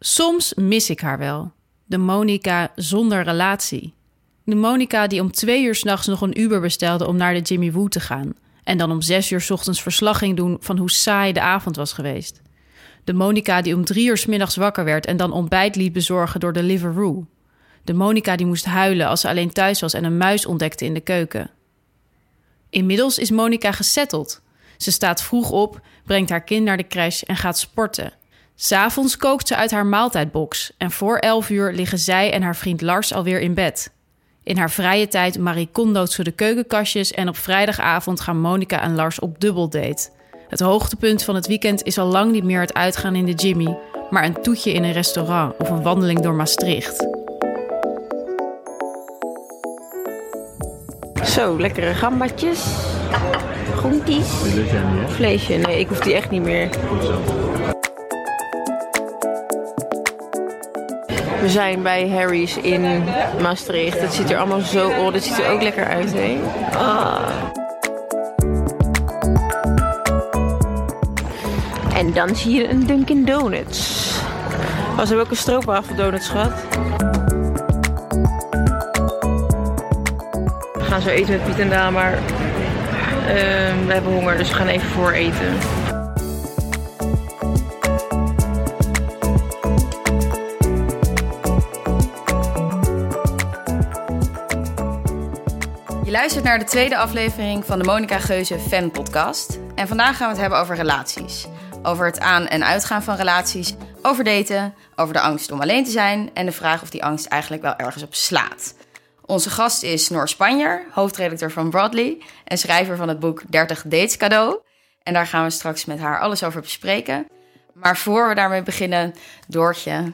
Soms mis ik haar wel. De Monica zonder relatie. De Monica die om twee uur s'nachts nog een Uber bestelde om naar de Jimmy Woo te gaan. En dan om zes uur 's ochtends verslag ging doen van hoe saai de avond was geweest. De Monica die om drie uur 's middags wakker werd en dan ontbijt liet bezorgen door de Liveroo. De Monica die moest huilen als ze alleen thuis was en een muis ontdekte in de keuken. Inmiddels is Monica gesetteld. Ze staat vroeg op, brengt haar kind naar de crash en gaat sporten. S'avonds kookt ze uit haar maaltijdbox en voor 11 uur liggen zij en haar vriend Lars alweer in bed. In haar vrije tijd Marie Kondoot ze de keukenkastjes en op vrijdagavond gaan Monica en Lars op dubbeldate. Het hoogtepunt van het weekend is al lang niet meer het uitgaan in de Jimmy, maar een toetje in een restaurant of een wandeling door Maastricht. Zo, lekkere gambatjes. Groenties. Vleesje, nee, ik hoef die echt niet meer. We zijn bij Harry's in Maastricht. Het ziet er allemaal zo... Oh, dit ziet er ook lekker uit, hè? Ah. En dan zie je een Dunkin' Donuts. Oh, ze hebben ook een stroopwafeldonuts gehad. We gaan zo eten met Piet en Daan, maar ehm, we hebben honger, dus we gaan even voor eten. Luistert naar de tweede aflevering van de Monica Geuze Fan Podcast. En vandaag gaan we het hebben over relaties. Over het aan- en uitgaan van relaties, over daten, over de angst om alleen te zijn en de vraag of die angst eigenlijk wel ergens op slaat. Onze gast is Noor Spanjer, hoofdredacteur van Broadly en schrijver van het boek 30 Dates Cadeau. En daar gaan we straks met haar alles over bespreken. Maar voor we daarmee beginnen, Doortje.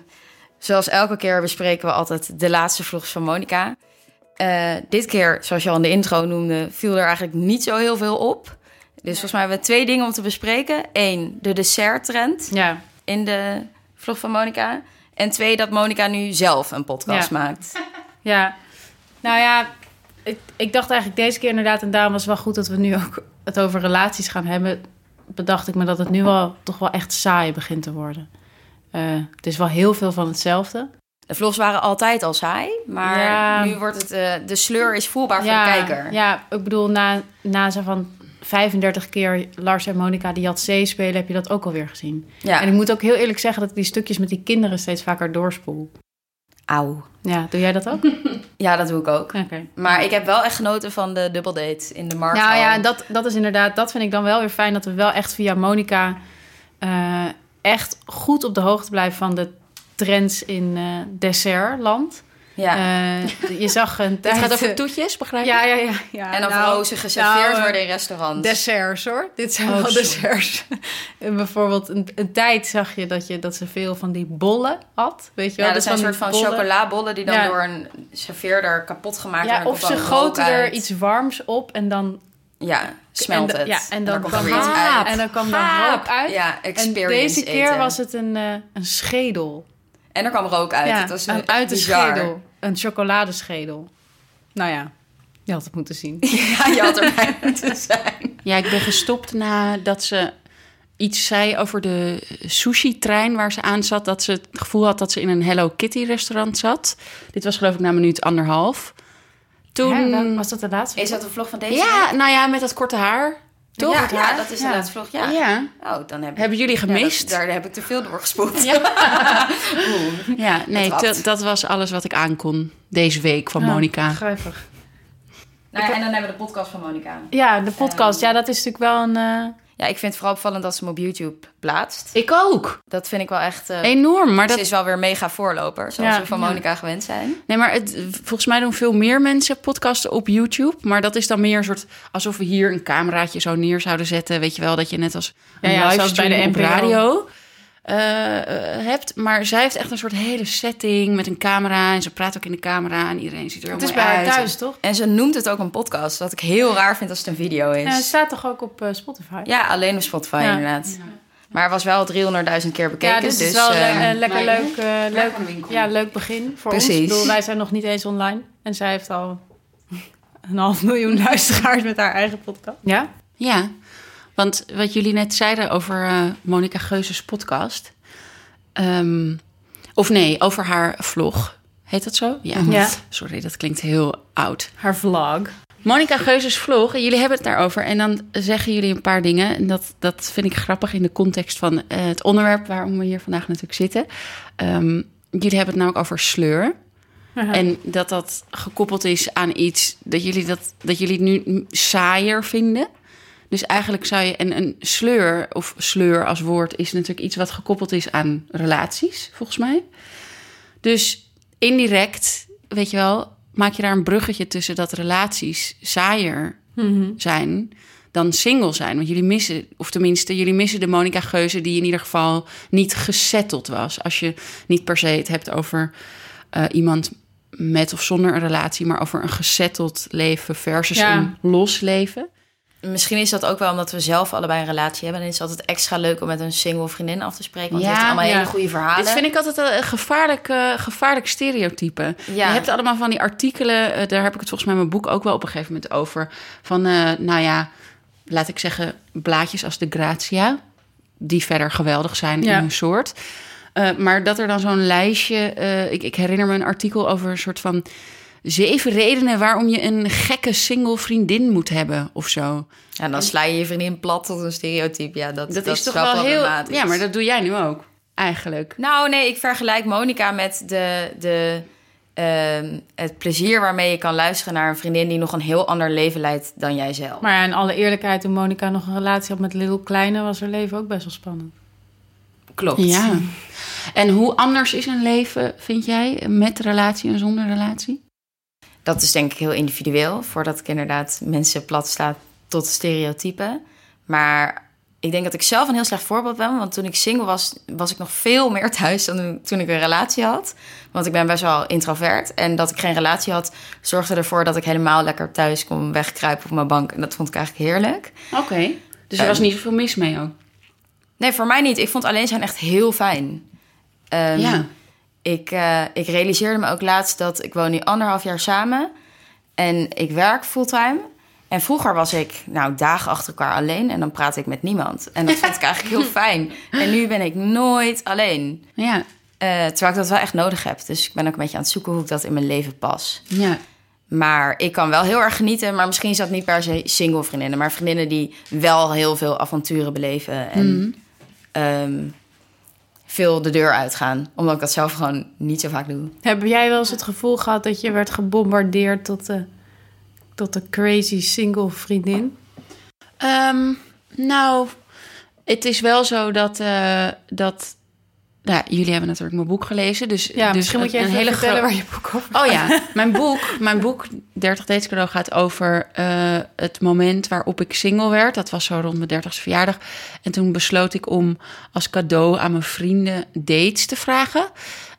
Zoals elke keer bespreken we altijd de laatste vlogs van Monica. Eh, dit keer, zoals je al in de intro noemde, viel er eigenlijk niet zo heel veel op. Dus volgens mij hebben we twee dingen om te bespreken. Eén, de desserttrend Ja, in de vlog van Monica. En twee, dat Monica nu zelf een podcast Ja. maakt. ja. Nou ja, ik, ik dacht eigenlijk deze keer inderdaad, en daarom was het wel goed dat we nu ook het over relaties gaan hebben. Bedacht ik me dat het nu wel toch wel echt saai begint te worden. Eh, het is wel heel veel van hetzelfde. De vlogs waren altijd al saai, maar Ja. nu wordt het... eh, de sleur is voelbaar voor de kijker. Ja, ik bedoel, na, na zo van 35 keer Lars en Monica die had C spelen, heb je dat ook alweer gezien. Ja. En ik moet ook heel eerlijk zeggen dat ik die stukjes met die kinderen steeds vaker doorspoel. Auw. Ja, doe jij dat ook? Ja, dat doe ik ook. Oké. Maar ik heb wel echt genoten van de dubbeldate in de markt. Nou ja, dat, dat is inderdaad, dat vind ik dan wel weer fijn dat we wel echt via Monica eh, echt goed op de hoogte blijven van de trends in eh, dessertland. ja. Eh, je zag een Het tijd... gaat over toetjes, begrijp je? Ja, ja, ja. ja. en over Nou, rozen geserveerd nou, worden in restaurants. Desserts hoor. Dit zijn Oh, wel sorry. desserts. En bijvoorbeeld een, een tijd zag je dat, je dat ze veel van die bollen had. Weet je wel? ja, dat Dus zijn een soort van bollen. chocolabollen die dan Ja. door een serveerder kapot gemaakt Ja, worden. of en ze dan goten er iets warms op en dan Ja, smelt en, het. Ja, en dan, komt kwam er iets uit. En dan kwam er rook uit. Ja, en experience deze keer eten. was het een, eh, een schedel. En er kwam rook uit. ja, het was een uit de bizar. schedel. Een chocoladeschedel. Nou ja, je had het moeten zien. Ja, je had erbij moeten zijn. Ja, ik ben gestopt nadat ze iets zei over de sushi-trein waar ze aan zat. Dat ze het gevoel had dat ze in een Hello Kitty-restaurant zat. Dit was geloof ik na minuut anderhalf. Toen... Was dat de laatste? Is dat een vlog van deze ja, nou ja, met dat korte haar. Toch? Ja, ja, dat is de Ja. laatste vlog. Ja. Ja. Oh, dan heb ik... Hebben jullie Ja, gemist? dat- daar heb ik te veel doorgespoeld. Ja, nee, Het wat. dat- dat was alles wat ik aankon deze week van Ja, Monica. Begrijpig. Nou, ja, en dan hebben we de podcast van Monica. Ja, de podcast. Ja, dat is natuurlijk wel een... eh, Ja, ik vind het vooral opvallend dat ze hem op YouTube plaatst. Ik ook. Dat vind ik wel echt... eh, Enorm. Maar Ze dat, is wel weer mega voorloper, zoals Ja, we van ja. Monica gewend zijn. nee, maar het, volgens mij doen veel meer mensen podcasten op YouTube. Maar dat is dan meer een soort alsof we hier een cameraatje zo neer zouden zetten. Weet je wel, dat je net als een Ja, ja, bij de NPO. radio eh, eh, hebt. Maar zij heeft echt een soort hele setting met een camera. En ze praat ook in de camera en iedereen ziet er het is bij haar thuis, toch? En ze noemt het ook een podcast, wat ik heel raar vind als het een video Ja, het is. staat toch ook op eh, Spotify? Ja, alleen op Spotify Ja. inderdaad. Maar het was wel 300.000 keer bekeken. Ja, dus, dus het is wel eh, le- eh, lekker maar- leuk, eh, leuk, ja, leuk begin voor ons. Precies. Ik bedoel, wij zijn nog niet eens online. En zij heeft al een half miljoen luisteraars met haar eigen podcast. Ja? Ja, want wat jullie net zeiden over eh Monica Geuzes podcast. ehm, Of nee, over haar vlog. Heet dat zo? Ja. Ja. Sorry, dat klinkt heel oud. Haar vlog. Monica Geuzes vlog, en jullie hebben het daarover. En dan zeggen jullie een paar dingen. En dat, dat vind ik grappig in de context van eh, het onderwerp waarom we hier vandaag natuurlijk zitten. Ehm, jullie hebben het namelijk over sleur. En dat dat gekoppeld is aan iets dat jullie, dat, dat jullie nu saaier vinden. Dus eigenlijk zou je. En een sleur, of sleur als woord, is natuurlijk iets wat gekoppeld is aan relaties, volgens mij. Dus indirect, weet je wel, maak je daar een bruggetje tussen dat relaties saaier zijn dan single zijn. Want jullie missen, of tenminste, jullie missen de Monica Geuze die in ieder geval niet gesetteld was. Als je niet per se het hebt over eh, iemand met of zonder een relatie, maar over een gesetteld leven versus Ja. een los leven. Misschien is dat ook wel omdat we zelf allebei een relatie hebben. En is het altijd extra leuk om met een single vriendin af te spreken. Want Ja, die heeft allemaal ja. hele goede verhalen. Dit vind ik altijd een gevaarlijk, eh, gevaarlijk stereotype. Ja. Je hebt allemaal van die artikelen, eh, daar heb ik het volgens mij in mijn boek ook wel op een gegeven moment over. Van, eh, nou ja, laat ik zeggen, blaadjes als de Gratia, die verder geweldig zijn in hun soort. Eh, maar dat er dan zo'n lijstje, eh, ik, ik herinner me een artikel over een soort van zeven redenen waarom je een gekke single vriendin moet hebben of zo. Ja, dan sla je je vriendin plat tot een stereotype. Ja, dat, Dat, dat is toch wel heel. problematisch. Ja, maar dat doe jij nu ook, eigenlijk. Nou, nee, ik vergelijk Monica met de, de, ehm, het plezier waarmee je kan luisteren naar een vriendin die nog een heel ander leven leidt dan jijzelf. Maar in alle eerlijkheid, toen Monica nog een relatie had met Little Kleine, was haar leven ook best wel spannend. Klopt. Ja. En hoe anders is een leven, vind jij, met relatie en zonder relatie? Dat is denk ik heel individueel, voordat ik inderdaad mensen plat sta tot stereotypen. Maar ik denk dat ik zelf een heel slecht voorbeeld ben. Want toen ik single was, was ik nog veel meer thuis dan toen ik een relatie had. Want ik ben best wel introvert. En dat ik geen relatie had, zorgde ervoor dat ik helemaal lekker thuis kon wegkruipen op mijn bank. En dat vond ik eigenlijk heerlijk. Oké. Dus er was niet zoveel mis mee ook. Nee, voor mij niet. Ik vond alleen zijn echt heel fijn. Ehm, ja. Ik, eh, ik realiseerde me ook laatst dat ik woon nu anderhalf jaar samen. En ik werk fulltime. En vroeger was ik nou dagen achter elkaar alleen. En dan praat ik met niemand. En dat vond ik eigenlijk heel fijn. En nu ben ik nooit alleen. Ja. Eh, terwijl ik dat wel echt nodig heb. Dus ik ben ook een beetje aan het zoeken hoe ik dat in mijn leven pas. Ja. Maar ik kan wel heel erg genieten. Maar misschien is dat niet per se single vriendinnen. Maar vriendinnen die wel heel veel avonturen beleven. En ehm, veel de deur uitgaan. Omdat ik dat zelf gewoon niet zo vaak doe. Heb jij wel eens het gevoel gehad dat je werd gebombardeerd tot de, tot de crazy single vriendin? Ehm, nou, het is wel zo dat... eh, dat nou, jullie hebben natuurlijk mijn boek gelezen. Dus, Ja, dus misschien moet je een hele vertellen waar je boek over Oh ja, mijn boek, mijn boek 30 Dates cadeau gaat over eh, het moment waarop ik single werd. Dat was zo rond mijn 30ste verjaardag. En toen besloot ik om als cadeau aan mijn vrienden dates te vragen.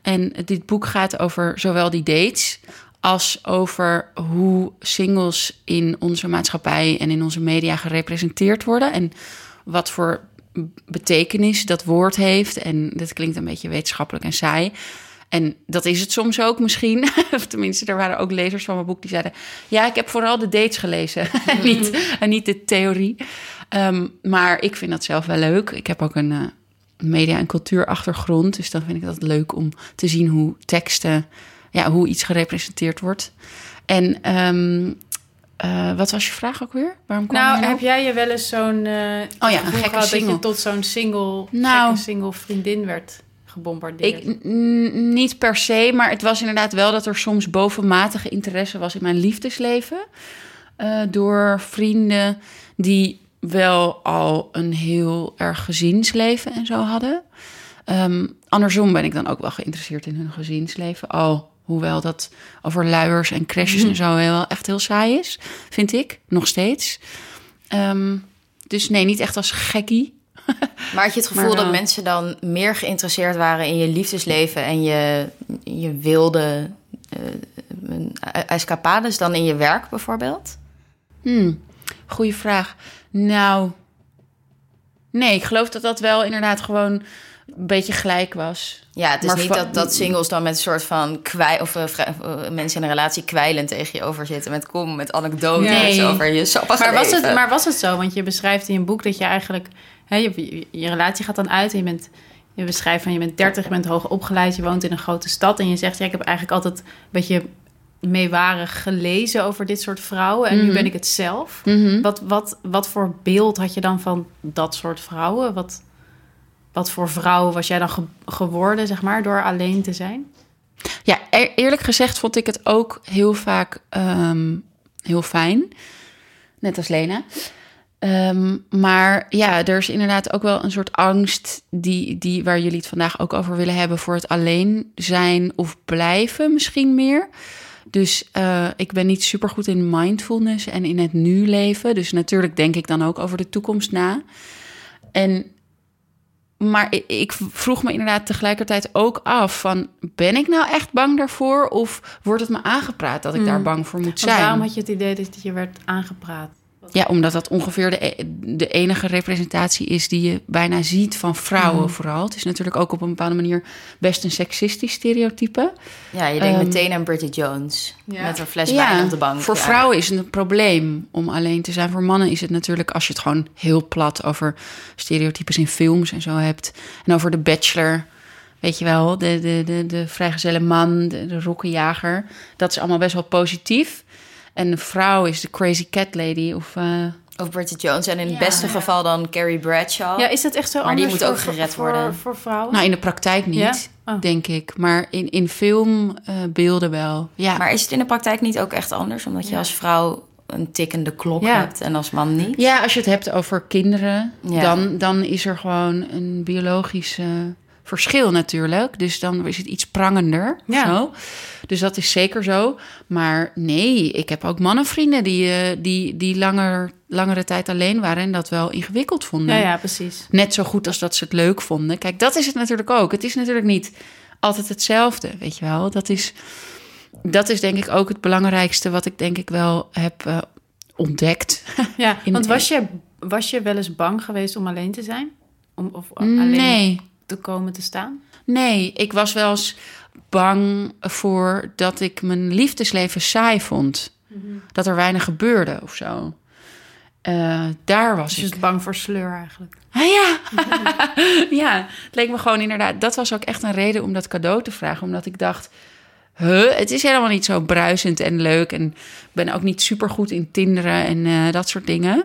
En dit boek gaat over zowel die dates als over hoe singles in onze maatschappij en in onze media gerepresenteerd worden. En wat voor betekenis dat woord heeft. En dat klinkt een beetje wetenschappelijk en saai. En dat is het soms ook misschien. Of tenminste, er waren ook lezers van mijn boek die zeiden... ja, ik heb vooral de dates gelezen en, niet, en niet de theorie. Ehm, maar ik vind dat zelf wel leuk. Ik heb ook een eh, media- en cultuurachtergrond. Dus dan vind ik dat leuk om te zien hoe teksten... ja, hoe iets gerepresenteerd wordt. En ehm, eh, wat was je vraag ook weer? Waarom kwam Nou, heb jij je wel eens zo'n eh Oh ja, een gekke gehad dat single. je tot zo'n single, Nou. single vriendin werd gebombardeerd? Ik niet per se, maar het was inderdaad wel dat er soms bovenmatige interesse was in mijn liefdesleven. Eh, door vrienden die wel al een heel erg gezinsleven en zo hadden. Ehm, andersom ben ik dan ook wel geïnteresseerd in hun gezinsleven. Al hoewel dat over luiers en crashes en zo heel, echt heel saai is, vind ik. Nog steeds. Ehm, dus nee, niet echt als gekkie. Maar had je het gevoel Maar dat mensen dan meer geïnteresseerd waren in je liefdesleven en je, je wilde eh, escapades dan in je werk bijvoorbeeld? Hmm, goeie vraag. Nou, nee, ik geloof dat dat wel inderdaad gewoon een beetje gelijk was. Ja, het is Maar niet dat, dat singles dan met een soort van kwij of eh, eh, mensen in een relatie kwijlend tegen je over zitten met kom met anekdotes Nee. over je maar, was het, maar was het zo? Want je beschrijft in je boek dat je eigenlijk... Hè, je, je, je relatie gaat dan uit en je bent, je beschrijft van je bent 30, je bent hoog opgeleid, je woont in een grote stad en je zegt ja, ik heb eigenlijk altijd een beetje meewarig gelezen over dit soort vrouwen en nu Mhm. ben ik het zelf. Mhm. Wat, wat, wat voor beeld had je dan van dat soort vrouwen? Wat, wat voor vrouw was jij dan ge- geworden, zeg maar, door alleen te zijn? Ja, eerlijk gezegd vond ik het ook heel vaak ehm, heel fijn. Net als Lena. Ehm, maar ja, er is inderdaad ook wel een soort angst die, die, waar jullie het vandaag ook over willen hebben voor het alleen zijn of blijven misschien meer. Dus eh, ik ben niet super goed in mindfulness en in het nu leven. Dus natuurlijk denk ik dan ook over de toekomst na. En maar ik, vroeg me inderdaad tegelijkertijd ook af van... ben ik nou echt bang daarvoor? Of wordt het me aangepraat dat ik Mm. daar bang voor moet Want zijn? waarom had je het idee dat je werd aangepraat? Ja, omdat dat ongeveer de, e- de enige representatie is... die je bijna ziet van vrouwen Mm. vooral. Het is natuurlijk ook op een bepaalde manier best een seksistisch stereotype. Ja, je denkt Ehm, meteen aan Bridget Jones. Ja. Met een fles wijn op de bank. voor Ja. vrouwen is het een probleem om alleen te zijn. Voor mannen is het natuurlijk, als je het gewoon heel plat over stereotypes in films en zo hebt. En over de bachelor, weet je wel, de, de, de, de vrijgezelle man, de, de rokkenjager. Dat is allemaal best wel positief. En de vrouw is de crazy cat lady of... eh, Of Bridget Jones. En in het Ja. beste geval dan Carrie Bradshaw. Ja, is dat echt zo Maar die moet ook gered voor, worden. Voor, vrouwen? nou, in de praktijk niet, Ja? Oh. denk ik. Maar in, in filmbeelden wel. Ja. Maar is het in de praktijk niet ook echt anders? Omdat je als vrouw een tikkende klok Ja. hebt en als man niet? Ja, als je het hebt over kinderen, Ja. dan, dan is er gewoon een biologisch eh, verschil natuurlijk. Dus dan is het iets prangender. Ja. Zo. Dus dat is zeker zo. Maar nee, ik heb ook mannenvrienden die, eh, die, die langer, langere tijd alleen waren en dat wel ingewikkeld vonden. Ja, ja, precies. Net zo goed als dat ze het leuk vonden. Kijk, dat is het natuurlijk ook. Het is natuurlijk niet altijd hetzelfde, weet je wel. Dat is, dat is denk ik ook het belangrijkste wat ik denk ik wel heb eh, ontdekt. Ja, want was je, was je wel eens bang geweest om alleen te zijn? Om, of alleen Nee. Te komen te staan? Nee, ik was wel eens bang voor dat ik mijn liefdesleven saai vond. Dat er weinig gebeurde of zo. Eh, daar was Dus ik. bang voor sleur eigenlijk. Ah, ja. ja, het leek me gewoon inderdaad. Dat was ook echt een reden om dat cadeau te vragen. Omdat ik dacht, huh, het is helemaal niet zo bruisend en leuk. En ik ben ook niet super goed in tinderen en eh, dat soort dingen.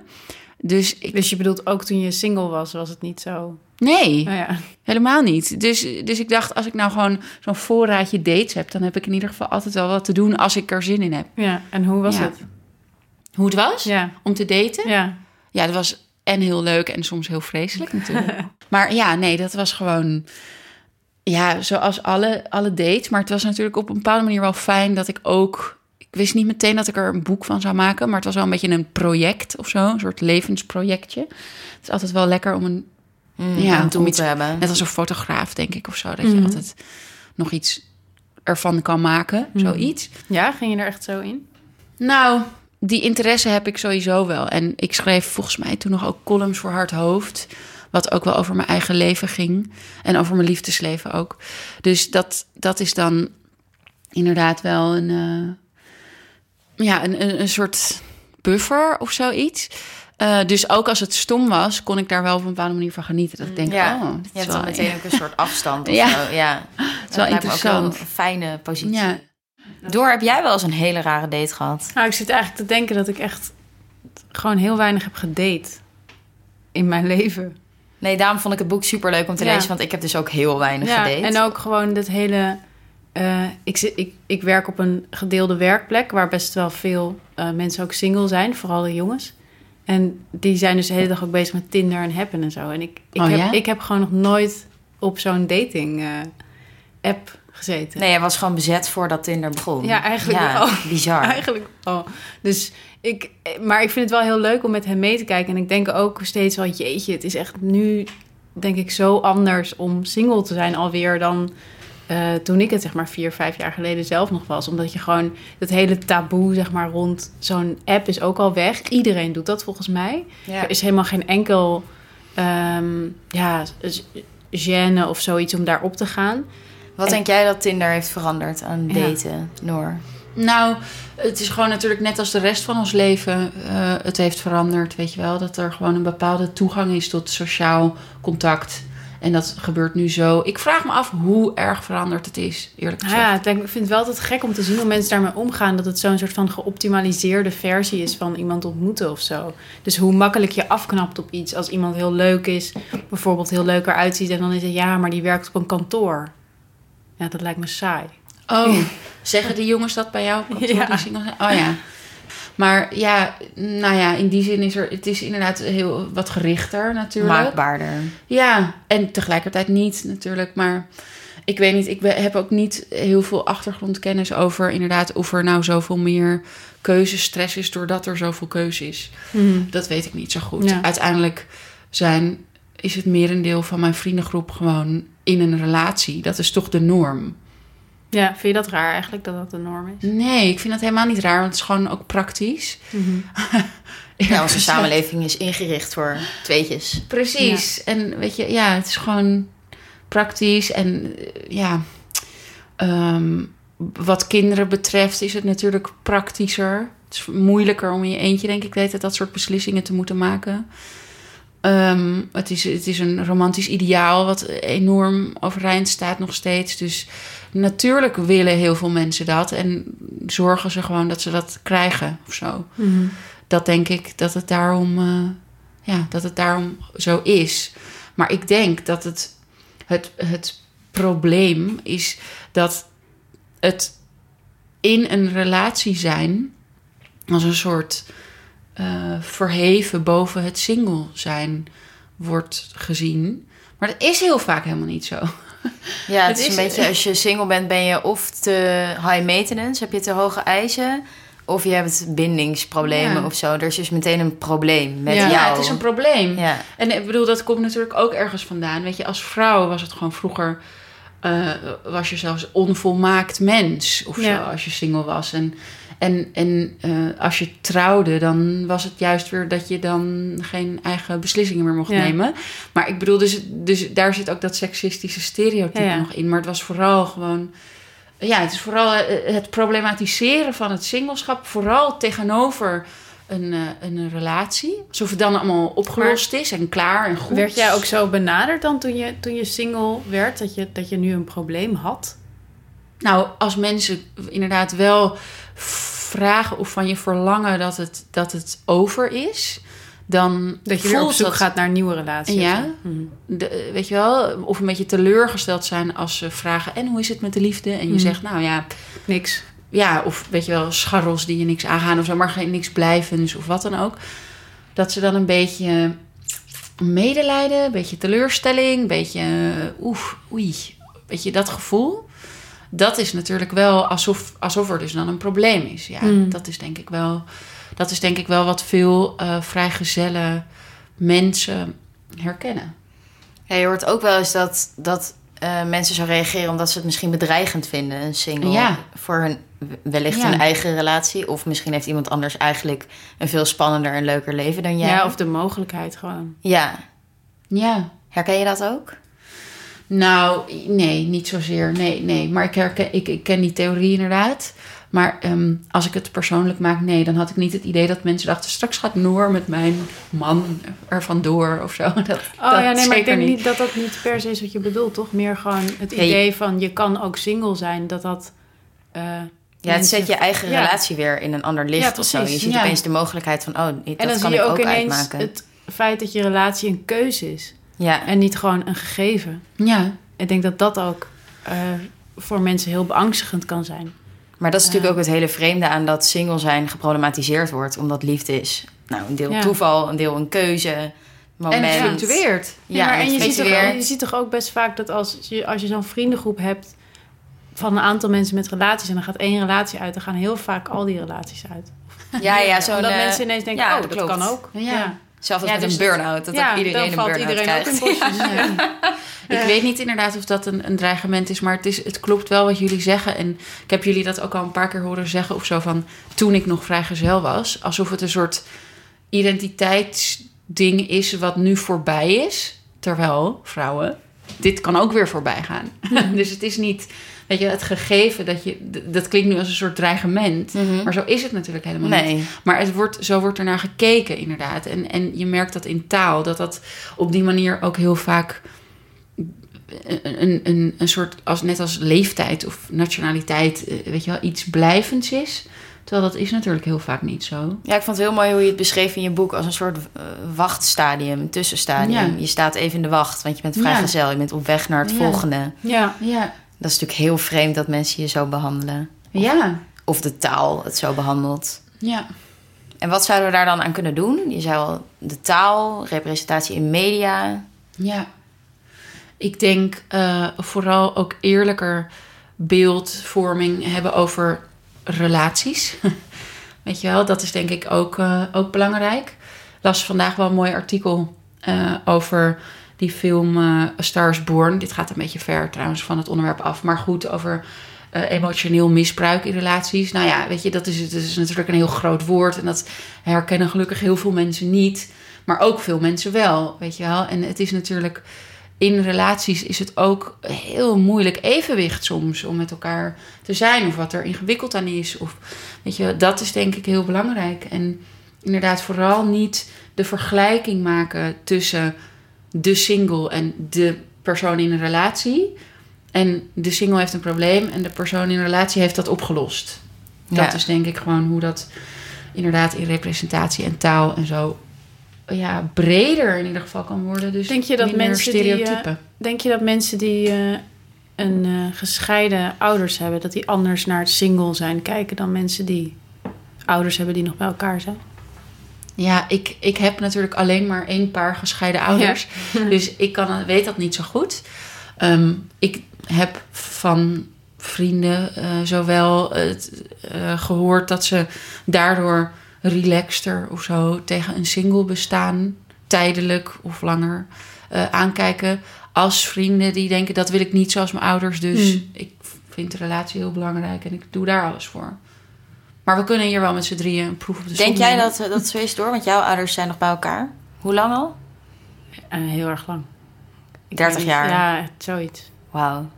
Dus ik, Dus je bedoelt ook toen je single was, was het niet zo... nee. Oh ja. Helemaal niet. Dus, dus ik dacht, als ik nou gewoon zo'n voorraadje dates heb, dan heb ik in ieder geval altijd wel wat te doen als ik er zin in heb. ja, en hoe was Ja. het? Hoe het was Ja, om te daten? Ja. ja. dat was en heel leuk en soms heel vreselijk natuurlijk. maar ja, nee, dat was gewoon, ja, zoals alle, alle dates. Maar het was natuurlijk op een bepaalde manier wel fijn dat ik ook. Ik wist niet meteen dat ik er een boek van zou maken, maar het was wel een beetje een project of zo, een soort levensprojectje. Het is altijd wel lekker om een Mm, Ja, om iets- te hebben. Net als een fotograaf, denk ik, of zo. Dat je altijd nog iets ervan kan maken, Mhm. zoiets. Ja, ging je er echt zo in? Nou, die interesse heb ik sowieso wel. En ik schreef volgens mij toen nog ook columns voor Hard Hoofd. Wat ook wel over mijn eigen leven ging. En over mijn liefdesleven ook. Dus dat, dat is dan inderdaad wel een... eh, ja, een, een, een soort buffer of zoiets. Eh, dus ook als het stom was, kon ik daar wel op een bepaalde manier van genieten. Dat ik denk, ja, oh, je is hebt wel, dan meteen ook een soort afstand of Ja. zo. Ja, het is wel me ook interessant. een fijne positie. Ja, Door, heb jij wel eens een hele rare date gehad? Nou, ik zit eigenlijk te denken dat ik echt gewoon heel weinig heb gedate in mijn leven. Nee, daarom vond ik het boek super leuk om te Ja. lezen, want ik heb dus ook heel weinig Ja, gedate. en ook gewoon dat hele... eh, ik, zit, ik, ik werk op een gedeelde werkplek... waar best wel veel eh, mensen ook single zijn, vooral de jongens. En die zijn dus de hele dag ook bezig met Tinder en Happen en zo. En ik, ik, Oh, heb, ja? ik heb gewoon nog nooit op zo'n dating-app gezeten. Nee, hij was gewoon bezet voordat Tinder begon. Ja, eigenlijk ja, wel. bizar. Eigenlijk wel. Dus ik, maar ik vind het wel heel leuk om met hem mee te kijken. En ik denk ook steeds wel, jeetje, het is echt nu, denk ik, zo anders om single te zijn alweer dan eh, toen ik het, zeg maar, vier, vijf jaar geleden zelf nog was. Omdat je gewoon, dat hele taboe, zeg maar, rond zo'n app is ook al weg. Iedereen doet dat volgens mij. Ja. Er is helemaal geen enkel, ehm, ja, gêne of zoiets om daarop te gaan. Wat denk jij dat Tinder heeft veranderd aan Ja. daten, Noor? Nou, het is gewoon natuurlijk net als de rest van ons leven. eh, het heeft veranderd, weet je wel. Dat er gewoon een bepaalde toegang is tot sociaal contact. En dat gebeurt nu zo. Ik vraag me af hoe erg veranderd het is, eerlijk Nou gezegd. ja, ik, denk, ik vind het wel altijd gek om te zien hoe mensen daarmee omgaan. Dat het zo'n soort van geoptimaliseerde versie is van iemand ontmoeten of zo. Dus hoe makkelijk je afknapt op iets. Als iemand heel leuk is, bijvoorbeeld heel leuk eruit ziet. En dan is het ja, maar die werkt op een kantoor. Ja, dat lijkt me saai. Oh, zeggen de jongens dat bij jou? kantoor, Ja. die? Oh ja. Maar ja, nou ja, in die zin is er... Het is inderdaad heel wat gerichter natuurlijk. Maakbaarder. Ja, en tegelijkertijd niet natuurlijk. Maar ik weet niet, ik heb ook niet heel veel achtergrondkennis over inderdaad of er nou zoveel meer keuzestress is doordat er zoveel keuze is. Dat weet ik niet zo goed. Ja. Uiteindelijk zijn, is het merendeel van mijn vriendengroep gewoon in een relatie. Dat is toch de norm. Ja, vind je dat raar eigenlijk dat dat de norm is? Nee, ik vind dat helemaal niet raar, want het is gewoon ook praktisch. Ja, onze samenleving is ingericht voor tweetjes. Precies. En weet je, ja, het is gewoon praktisch. En eh, ja, ehm, wat kinderen betreft is het natuurlijk praktischer. Het is moeilijker om in je eentje, denk ik, weet het, dat soort beslissingen te moeten maken. Ehm, het, is, het is een romantisch ideaal wat enorm overeind staat nog steeds. Dus natuurlijk willen heel veel mensen dat. En zorgen ze gewoon dat ze dat krijgen of zo. Dat denk ik dat het daarom, eh, ja, dat het daarom zo is. Maar ik denk dat het, het, het probleem is dat het in een relatie zijn als een soort eh, verheven boven het single zijn wordt gezien. Maar dat is heel vaak helemaal niet zo. Ja, het, is een beetje als je single bent, ben je of te high maintenance, heb je te hoge eisen, of je hebt bindingsproblemen Ja. of zo. Er is dus meteen een probleem met Ja, jou. het is een probleem. Ja. En ik bedoel, dat komt natuurlijk ook ergens vandaan. Weet je, als vrouw was het gewoon vroeger... eh, was je zelfs onvolmaakt mens of Ja. zo, als je single was. En, en, en eh, als je trouwde, dan was het juist weer dat je dan geen eigen beslissingen meer mocht Ja. nemen. Maar ik bedoel, dus, dus daar zit ook dat seksistische stereotype Ja, nog in. Maar het was vooral gewoon... Ja, het is vooral eh, het problematiseren van het singelschap. Vooral tegenover een, eh, een relatie. Alsof het dan allemaal opgelost is en klaar en goed. Werd jij ook zo benaderd dan toen je, toen je single werd? Dat je, dat je nu een probleem had? Nou, als mensen inderdaad wel vragen of van je verlangen dat het, dat het over is... Dan Dat je weer op zoek dat- gaat naar nieuwe relatie? of Ja. de, weet je wel, of een beetje teleurgesteld zijn als ze vragen: en hoe is het met de liefde? En je Mhm. zegt, nou ja, Niks. ja, of weet je wel, scharrels die je niks aangaan of zo, maar geen niks blijvends of wat dan ook. Dat ze dan een beetje medelijden, een beetje teleurstelling, een beetje eh, oef, oei, weet je, dat gevoel. Dat is natuurlijk wel alsof, alsof er dus dan een probleem is. Ja, Mm. dat is denk ik wel, dat is denk ik wel wat veel eh vrijgezelle mensen herkennen. Ja, je hoort ook wel eens dat, dat eh, mensen zo reageren omdat ze het misschien bedreigend vinden, een single. Ja. Voor hun wellicht Ja. hun eigen relatie. Of misschien heeft iemand anders eigenlijk een veel spannender en leuker leven dan jij. Ja, of de mogelijkheid gewoon. Ja. Ja, Herken je dat ook? Nou, nee, niet zozeer. Nee, nee. Maar ik, herken, ik, ik ken die theorie inderdaad. Maar ehm, als ik het persoonlijk maak, nee, dan had ik niet het idee dat mensen dachten: straks gaat Noor met mijn man er vandoor of zo. Dat, Oh dat ja, nee, maar zeker ik denk niet dat dat niet per se is wat je bedoelt, toch? Meer gewoon het idee van je kan ook single zijn, dat dat... eh, Ja, het zet je eigen Ja. relatie weer in een ander licht Ja, of zo. Je ziet ja. opeens de mogelijkheid van, oh, dit- En dat dan kan zie je ik ook ook ineens uitmaken. het feit dat je relatie een keuze is. Ja. En niet gewoon een gegeven. Ja, Ik denk dat dat ook eh, voor mensen heel beangstigend kan zijn. Maar dat is natuurlijk ook het hele vreemde aan dat single zijn geproblematiseerd wordt. Omdat liefde is, nou, een deel Ja. toeval, een deel een keuze, moment. en het fluctueert. Ja, Ja, maar en en je ziet, toch, je ziet toch ook best vaak dat als je, als je zo'n vriendengroep hebt van een aantal mensen met relaties en dan gaat één relatie uit, dan gaan heel vaak al die relaties uit. Ja, ja, zo'n... Omdat eh, mensen ineens denken, ja, oh, dat dat, kan ook. Ja. Zelfs als Ja, met dus een dat- burn-out, dat ja, ook iedereen dan een valt burn-out iedereen ook krijgt. in bosjes. Ja. Ik weet niet inderdaad of dat een, een dreigement is, maar het, is, het klopt wel wat jullie zeggen. En ik heb jullie dat ook al een paar keer horen zeggen of zo van toen ik nog vrijgezel was. Alsof het een soort identiteitsding is wat nu voorbij is. Terwijl, vrouwen, dit kan ook weer voorbij gaan. dus het is niet, weet je, het gegeven dat je, dat klinkt nu als een soort dreigement. Mhm. Maar zo is het natuurlijk helemaal niet. Maar het wordt, zo wordt er naar gekeken, inderdaad. En, en je merkt dat in taal, dat dat op die manier ook heel vaak een, een, een soort, als, net als leeftijd of nationaliteit, eh, weet je wel, iets blijvends is. Terwijl dat is natuurlijk heel vaak niet zo. Ja, ik vond het heel mooi hoe je het beschreef in je boek als een soort uh, wachtstadium, een tussenstadium. Je staat even in de wacht, want je bent vrijgezel. Ja. Je bent op weg naar het volgende. Ja. ja. Dat is natuurlijk heel vreemd dat mensen je zo behandelen. Of, ja. Of de taal het zo behandelt. Ja. En wat zouden we daar dan aan kunnen doen? Je zou de taal, representatie in media. Ja. Ik denk uh, vooral ook eerlijker beeldvorming hebben over relaties. Weet je wel, dat is denk ik ook, uh, ook belangrijk. las vandaag wel een mooi artikel uh, over die film A Star is Born. Dit gaat een beetje ver trouwens van het onderwerp af. Maar goed, over uh, emotioneel misbruik in relaties. Nou ja, weet je, dat is, is natuurlijk een heel groot woord. En dat herkennen gelukkig heel veel mensen niet. Maar ook veel mensen wel, weet je wel. En het is natuurlijk... In relaties is het ook heel moeilijk evenwicht soms om met elkaar te zijn. Of wat er ingewikkeld aan is. Of, weet je, dat is denk ik heel belangrijk. En inderdaad vooral niet de vergelijking maken tussen de single en de persoon in een relatie. En de single heeft een probleem en de persoon in een relatie heeft dat opgelost. Dat is denk ik gewoon hoe dat inderdaad in representatie en taal en zo ja, breder in ieder geval kan worden. Dus denk je dat mensen stereotypen. Die, uh, denk je dat mensen die uh, een uh, gescheiden ouders hebben, dat die anders naar het single zijn kijken dan mensen die ouders hebben die nog bij elkaar zijn? Ja, ik, ik heb natuurlijk alleen maar één paar gescheiden ouders. Ja. dus ik kan, weet dat niet zo goed. Um, ik heb van vrienden uh, zowel het, uh, gehoord dat ze daardoor relaxter of zo tegen een single bestaan, tijdelijk of langer, uh, aankijken. Als vrienden die denken dat wil ik niet zoals mijn ouders, dus mm. ik vind de relatie heel belangrijk en ik doe daar alles voor. Maar we kunnen hier wel met z'n drieën een proef op de Denk jij dat dat zo is door? Want jouw ouders zijn nog bij elkaar. Hoe lang al? heel erg lang. 30 jaar? Ja, zoiets. Wauw.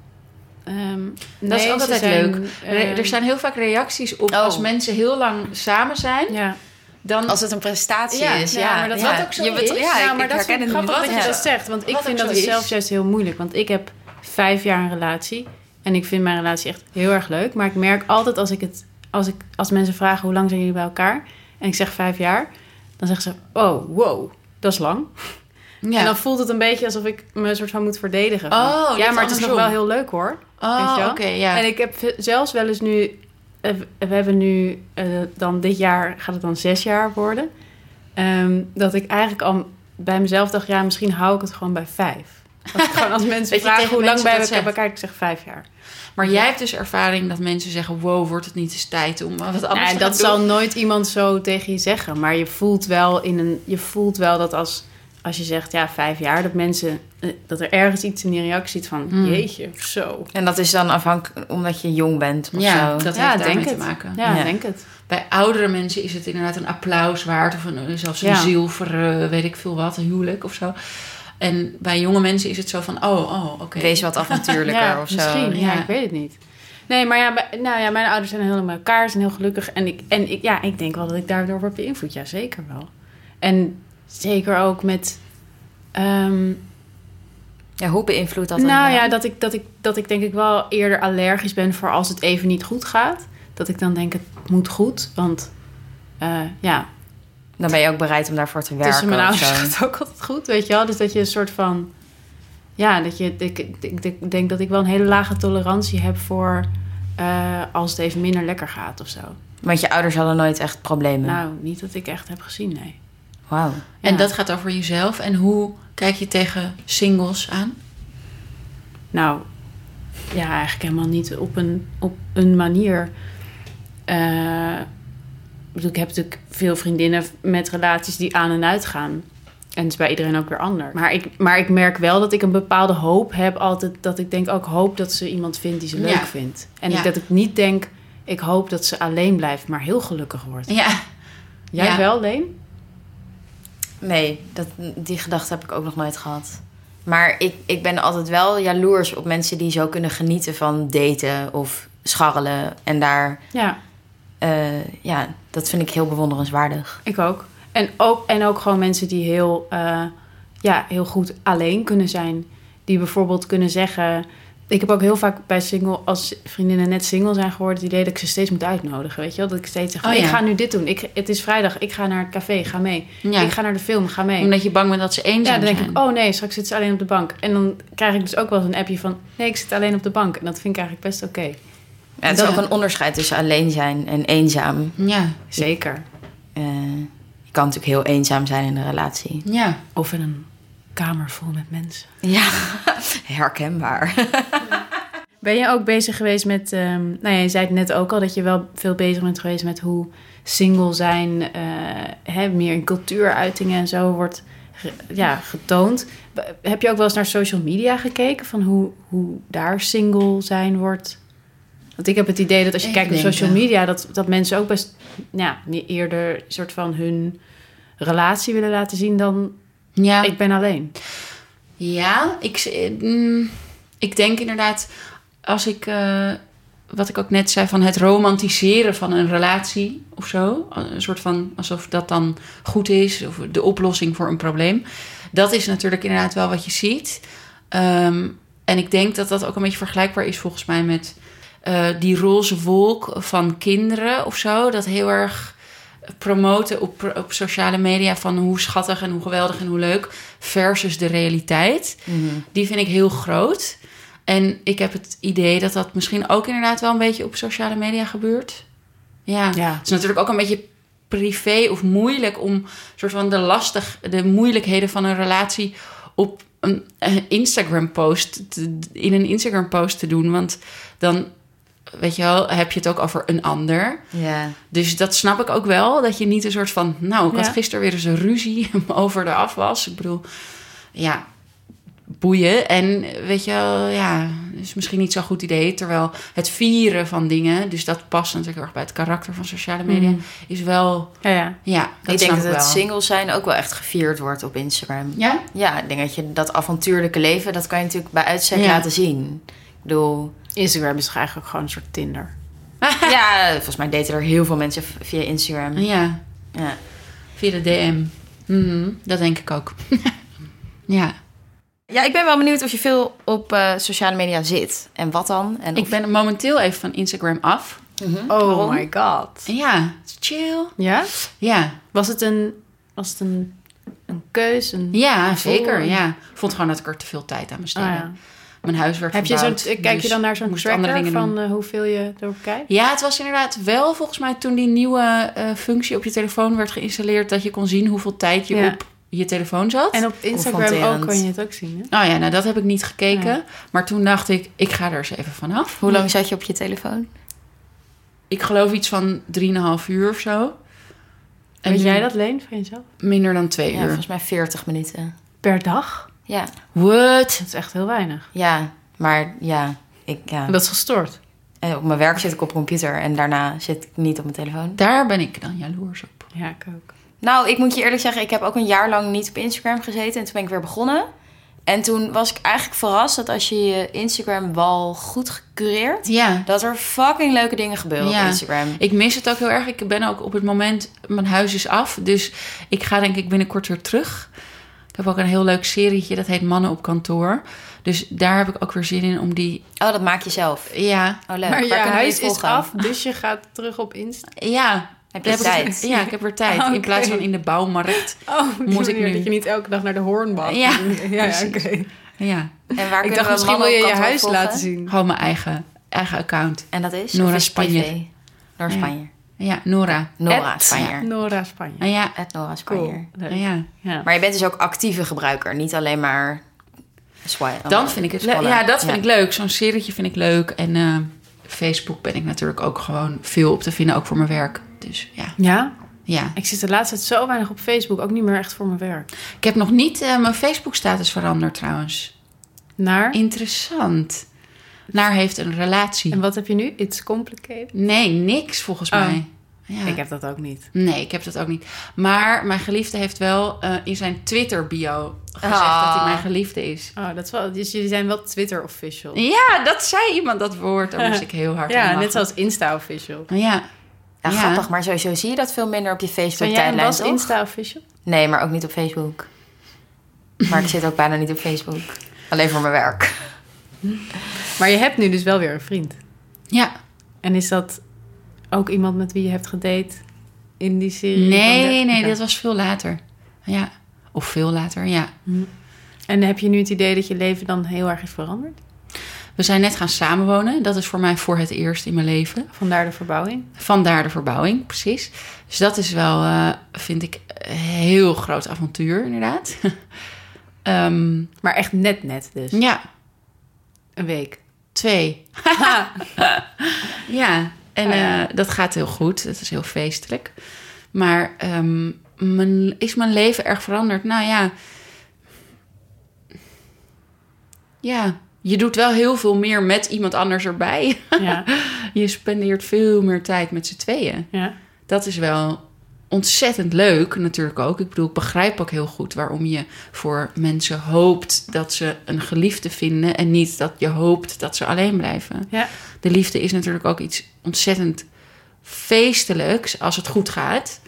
Um, dat is ook altijd zijn, leuk. Uh, er zijn heel vaak reacties op oh. als mensen heel lang samen zijn. Ja. Dan, als het een prestatie ja, is. Ja, ja, maar dat ja. ook zo je is. Ja, ja maar ik dat grappig dat je dat zegt. Want ik vind dat is. zelf juist heel moeilijk. Want ik heb vijf jaar een relatie. En ik vind mijn relatie echt heel erg leuk. Maar ik merk altijd als ik het... Als, ik, als mensen vragen hoe lang zijn jullie bij elkaar... En ik zeg vijf jaar... Dan zeggen ze, oh, wow, dat is lang. Ja. En dan voelt het een beetje alsof ik me een soort van moet verdedigen. Oh, ja, maar het is nog wel heel leuk hoor. Oh, oké, okay, ja. En ik heb zelfs wel eens nu... We hebben nu uh, dan dit jaar... Gaat het dan zes jaar worden? Um, dat ik eigenlijk al bij mezelf dacht... Ja, misschien hou ik het gewoon bij vijf. Als, gewoon als mensen vragen hoe lang bij elkaar... Ik zeg vijf jaar. Maar jij hebt dus ervaring dat mensen zeggen: Wow, wordt het niet eens tijd om wat anders te Dat zal nooit iemand zo tegen je zeggen. Maar je voelt wel, in een, je voelt wel dat als als je zegt ja, vijf jaar, dat mensen dat er ergens iets in die reactie zit van mm. jeetje, zo. En dat is dan afhankelijk omdat je jong bent of ja, zo. Dat ja, heeft daarmee te maken. Ja, ja, denk het. Bij oudere mensen is het inderdaad een applaus waard of een, zelfs een ja. zilver, uh, weet ik veel wat, een huwelijk of zo. En bij jonge mensen is het zo van, oh, oh, oké. Okay. Wees wat avontuurlijker ja, of zo. Misschien, ja. ik weet het niet. Nee, maar ja, nou ja, mijn ouders zijn heel met elkaar, zijn heel gelukkig. En, ik, en ik, ja, ik denk wel dat ik daardoor word beïnvloed. Ja, zeker wel. En zeker ook met Um, ja, hoe beïnvloedt dat? Nou ja, dat ik, dat, ik, dat ik denk ik wel eerder allergisch ben voor als het even niet goed gaat. Dat ik dan denk, het moet goed. Want uh, ja. Dan ben je ook bereid om daarvoor te werken. Tussen mijn ouders gaat het ook altijd goed, weet je wel. Dus dat je een soort van... Ja, dat je, ik, ik, ik denk dat ik wel een hele lage tolerantie heb voor... Uh, als het even minder lekker gaat of zo. Want je ouders hadden nooit echt problemen? Nou, niet dat ik echt heb gezien, nee. Wauw. En dat gaat over jezelf. En hoe kijk je tegen singles aan? Nou, ja, eigenlijk helemaal niet op een, op een manier. Uh, ik heb natuurlijk veel vriendinnen met relaties die aan en uit gaan. En het is bij iedereen ook weer anders. Maar ik, maar ik merk wel dat ik een bepaalde hoop heb altijd. Dat ik denk ook hoop dat ze iemand vindt die ze leuk ja. vindt. En ja. dat ik niet denk, ik hoop dat ze alleen blijft, maar heel gelukkig wordt. Ja. Jij ja. wel, Leen? Nee, dat, die gedachte heb ik ook nog nooit gehad. Maar ik, ik ben altijd wel jaloers op mensen die zo kunnen genieten van daten of scharrelen. En daar. Ja. Uh, ja, dat vind ik heel bewonderenswaardig. Ik ook. En ook, en ook gewoon mensen die heel, uh, ja, heel goed alleen kunnen zijn. Die bijvoorbeeld kunnen zeggen... Ik heb ook heel vaak bij single, als vriendinnen net single zijn geworden... het idee dat ik ze steeds moet uitnodigen, weet je wel? Dat ik steeds zeg, Oh, ik ga nu dit doen. Ik, het is vrijdag, ik ga naar het café, ga mee. Ja. Ik ga naar de film, ga mee. Omdat je bang bent dat ze eenzaam Ja, dan denk zijn. ik, oh nee, straks zit ze alleen op de bank. En dan krijg ik dus ook wel eens een appje van... nee, ik zit alleen op de bank. En dat vind ik eigenlijk best oké. Ja, het is Ja. ook een onderscheid tussen alleen zijn en eenzaam. Ja, Zeker. Eh, je kan natuurlijk heel eenzaam zijn in een relatie. ja. Of in een kamer vol met mensen. Ja, herkenbaar. Ben je ook bezig geweest met... ehm, nou ja, je zei het net ook al dat je wel veel bezig bent geweest met hoe single zijn... eh, hè, meer in cultuuruitingen en zo wordt ge- ja, getoond. B- Heb je ook wel eens naar social media gekeken? Van hoe, hoe daar single zijn wordt... Want ik heb het idee dat als je Ik kijkt op social media... Dat, dat mensen ook best ja, eerder een soort van hun relatie willen laten zien dan... ja. ik ben alleen. Ja, ik, eh, mm, ik denk inderdaad, als ik, eh, wat ik ook net zei, van het romantiseren van een relatie of zo, een soort van alsof dat dan goed is, of de oplossing voor een probleem. Dat is natuurlijk inderdaad wel wat je ziet. Ehm, en ik denk dat dat ook een beetje vergelijkbaar is volgens mij met eh, die roze wolk van kinderen of zo. Dat heel erg promoten op, op sociale media van hoe schattig en hoe geweldig en hoe leuk versus de realiteit. Die vind ik heel groot. En ik heb het idee dat dat misschien ook inderdaad wel een beetje op sociale media gebeurt. Ja, Ja. het is natuurlijk ook een beetje privé of moeilijk om soort van de lastig, de moeilijkheden van een relatie op een Instagram post in een Instagram post te doen, want dan weet je wel, heb je het ook over een ander. Ja. Dus dat snap ik ook wel. Dat je niet een soort van. Nou, ik had gisteren weer eens een ruzie over de afwas. Ik bedoel, ja, boeien. En weet je wel, ja, is misschien niet zo'n goed idee. Terwijl het vieren van dingen, dus dat past natuurlijk heel erg bij het karakter van sociale media, Mm. is wel. Ja, ja. Ja, dat ik denk dat het wel. single zijn ook wel echt gevierd wordt op Instagram. Ja? Ja, ik denk dat je dat avontuurlijke leven, dat kan je natuurlijk bij uitstek Ja. laten zien. Ik bedoel, Instagram is toch eigenlijk gewoon een soort Tinder. ja, volgens mij daten er heel veel mensen via Instagram. Ja, Ja. via de DM. Mhm, dat denk ik ook. ja. ja, ik ben wel benieuwd of je veel op eh, sociale media zit. En wat dan? En Ik of- ben momenteel even van Instagram af. Mhm. Oh Waarom? my god. Ja, het is chill. Ja? Ja, Was het een, was het een, een keus? Een Ja, gevoel? zeker. Ja. Ik vond gewoon dat ik er te veel tijd aan besteedde. ja. Mijn huis werd Heb je zo'n, kijk je dus dan naar zo'n tracker van doen. eh, hoeveel je erop kijkt? Ja, het was inderdaad wel volgens mij toen die nieuwe eh, functie op je telefoon werd geïnstalleerd... dat je kon zien hoeveel tijd je Ja. op je telefoon zat. En op Instagram ook kan je het ook zien, hè? Oh ja, nou dat heb ik niet gekeken. Ja. Maar toen dacht ik, ik ga er eens even vanaf. Hoe lang zat je op je telefoon? Ik geloof iets van 3,5 uur of zo. En Weet jij dat, Leen, van jezelf? Minder dan twee Ja, uur. volgens mij 40 minuten. Per dag? Ja, What? Dat is echt heel weinig. ja maar ja, ik, ja. En dat is gestoord. En op mijn werk zit ik op computer en daarna zit ik niet op mijn telefoon. Daar ben ik dan jaloers op. Ja, ik ook. Nou, ik moet je eerlijk zeggen, ik heb ook een jaar lang niet op Instagram gezeten. En toen ben ik weer begonnen. En toen was ik eigenlijk verrast dat als je je Instagram-wal goed gecureerd... Ja, dat er fucking leuke dingen gebeuren Ja. op Instagram. Ik mis het ook heel erg. Ik ben ook op het moment, mijn huis is af. Dus ik ga denk ik binnenkort weer terug. Ik heb ook een heel leuk serietje, dat heet Mannen op kantoor. Dus daar heb ik ook weer zin in om die... Oh, dat maak je zelf. Ja, Oh, leuk. Maar Waar je huis is af, dus je gaat terug op Insta. ja. Heb je ik- tijd? Ja, ik heb weer tijd. In plaats van in de bouwmarkt. Oh, Moet ik nu- Dat je niet elke dag naar de hoorn mag. Ja, ja, ja oké. Ja, En waar Ik dacht, misschien wil je je huis volgen? laten zien. gewoon mijn eigen, eigen account. En dat is? Nora? Spanje. Nora Ja. Ja, Nora. Nora At Spanje. Nora Spanje. Ah, ja. Het Nora Spanje. Cool. Leuk. ja. Ja. Maar je bent dus ook actieve gebruiker, niet alleen maar swipe. Dan vind ik het leuk. Ja, dat vind Ja. ik leuk. Zo'n serietje vind ik leuk. En eh, Facebook ben ik natuurlijk ook gewoon veel op te vinden, ook voor mijn werk. Dus ja, ja? ja. Ik zit de laatste tijd zo weinig op Facebook. Ook niet meer echt voor mijn werk. Ik heb nog niet eh, mijn Facebook-status veranderd trouwens. Naar? Interessant. Naar heeft een relatie. En wat heb je nu? It's complicated. Nee, niks volgens Oh. mij. Ja. Ik heb dat ook niet. Nee, ik heb dat ook niet. Maar mijn geliefde heeft wel eh, in zijn Twitter-bio gezegd Ah. dat hij mijn geliefde is. Oh, dat is wel, dus jullie zijn wel Twitter official. Ja, dat zei iemand dat woord. Daar moest ik heel hard om Ja, net zoals Insta official. Ja. Ja, Ja. grappig, maar sowieso zie je dat veel minder op je jij Facebook-tijdlijn, Bas toch? Insta official? Nee, maar ook niet op Facebook. Maar ik zit ook bijna niet op Facebook. Alleen voor mijn werk. Maar je hebt nu dus wel weer een vriend. Ja. En is dat ook iemand met wie je hebt gedate in die serie? Nee, nee, dat was veel later. Ja. Of veel later, ja. En heb je nu het idee dat je leven dan heel erg is veranderd? We zijn net gaan samenwonen. Dat is voor mij voor het eerst in mijn leven. Vandaar de verbouwing? Vandaar de verbouwing, precies. Dus dat is wel, eh, vind ik, een heel groot avontuur, inderdaad. Ehm, Maar echt net net dus. ja, Een week. Twee. ja, en Ah, eh, dat gaat heel goed. Het is heel feestelijk. Maar ehm, mijn, is mijn leven erg veranderd? Nou ja. Ja, je doet wel heel veel meer met iemand anders erbij. Ja, Je spendeert veel meer tijd met z'n tweeën. ja. Dat is wel ontzettend leuk natuurlijk ook. Ik bedoel, ik begrijp ook heel goed waarom je voor mensen hoopt dat ze een geliefde vinden en niet dat je hoopt dat ze alleen blijven. ja. De liefde is natuurlijk ook iets ontzettend feestelijks als het goed gaat.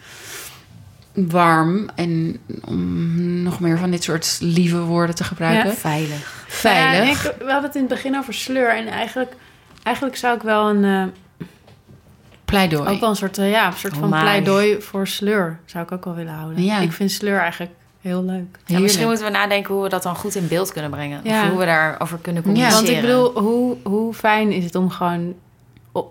Warm en om nog meer van dit soort lieve woorden te gebruiken. Ja. Veilig. Veilig. Ja, ik- we hadden het in het begin over sleur. En eigenlijk, eigenlijk zou ik wel een, eh, Pleidooi. ook wel een soort, eh, ja, een soort van pleidooi voor sleur. Zou ik ook wel willen houden. Ja. Ik vind sleur eigenlijk heel leuk. Ja, Heerlijk. misschien moeten we nadenken hoe we dat dan goed in beeld kunnen brengen. Ja. Of hoe we daarover kunnen Ja. communiceren. Want ik bedoel, hoe, hoe fijn is het om gewoon,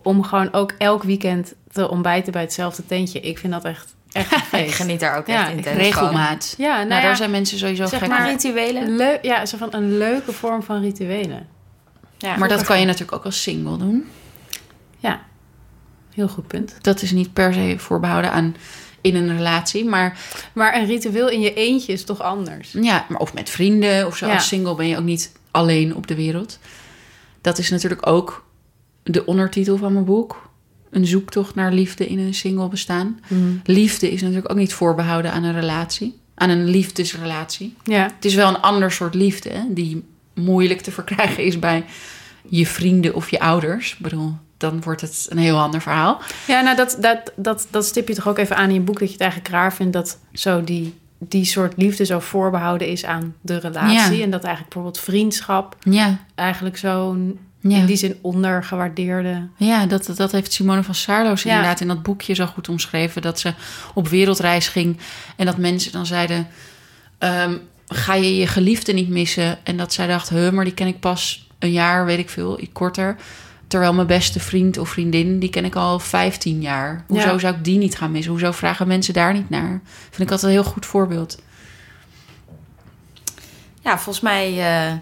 om gewoon ook elk weekend te ontbijten bij hetzelfde tentje. Ik vind dat echt, echt ik geniet daar ook Ja, echt intens Regelmaat. Ja, nou, Nou, ja, daar zijn mensen sowieso zeg gek maar-. Rituelen. leu- ja, zo van een leuke vorm van rituelen. Ja. Maar dat kan je natuurlijk ook als single doen. Ja, heel goed punt. Dat is niet per se voorbehouden aan in een relatie. Maar Maar een ritueel in je eentje is toch anders? ja, maar of met vrienden of zo. Ja. Als single ben je ook niet alleen op de wereld. Dat is natuurlijk ook de ondertitel van mijn boek. Een zoektocht naar liefde in een single bestaan. Liefde is natuurlijk ook niet voorbehouden aan een relatie. Aan een liefdesrelatie. Ja, Het is wel een ander soort liefde hè, die moeilijk te verkrijgen is bij je vrienden of je ouders. Ik bedoel, dan wordt het een heel ander verhaal. ja nou dat, dat, dat, dat stip je toch ook even aan in je boek... dat je het eigenlijk raar vindt dat zo die, die soort liefde zo voorbehouden is aan de relatie. Ja. En dat eigenlijk bijvoorbeeld vriendschap Ja, eigenlijk zo'n ja. in die zin ondergewaardeerde... Ja, dat, dat heeft Simone van Saarloos inderdaad in dat boekje zo goed omschreven. Dat ze op wereldreis ging en dat mensen dan zeiden... ehm, ga je je geliefde niet missen? En dat zij dacht, maar die ken ik pas een jaar, weet ik veel, korter. Terwijl mijn beste vriend of vriendin, die ken ik al 15 jaar. Hoezo Ja. zou ik die niet gaan missen? Hoezo vragen mensen daar niet naar? Vind ik altijd een heel goed voorbeeld. Ja, volgens mij eh,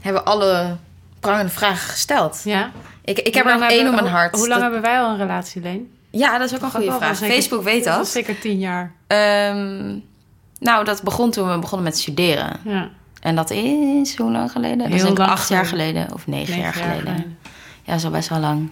hebben we alle prangende vragen gesteld. Ja. Ik, ik heb er nog één op mijn hart. Hoe lang Dat- hebben wij al een relatie, Leen? Ja, dat is ook een goede vraag. zeker- Facebook weet Dat zeker tien jaar. Ehm, nou, dat begon toen we begonnen met studeren. Ja. En dat is hoe lang geleden? Dat is denk ik acht jaar geleden. of negen, Negen jaar, geleden. Ja, dat is al best wel lang.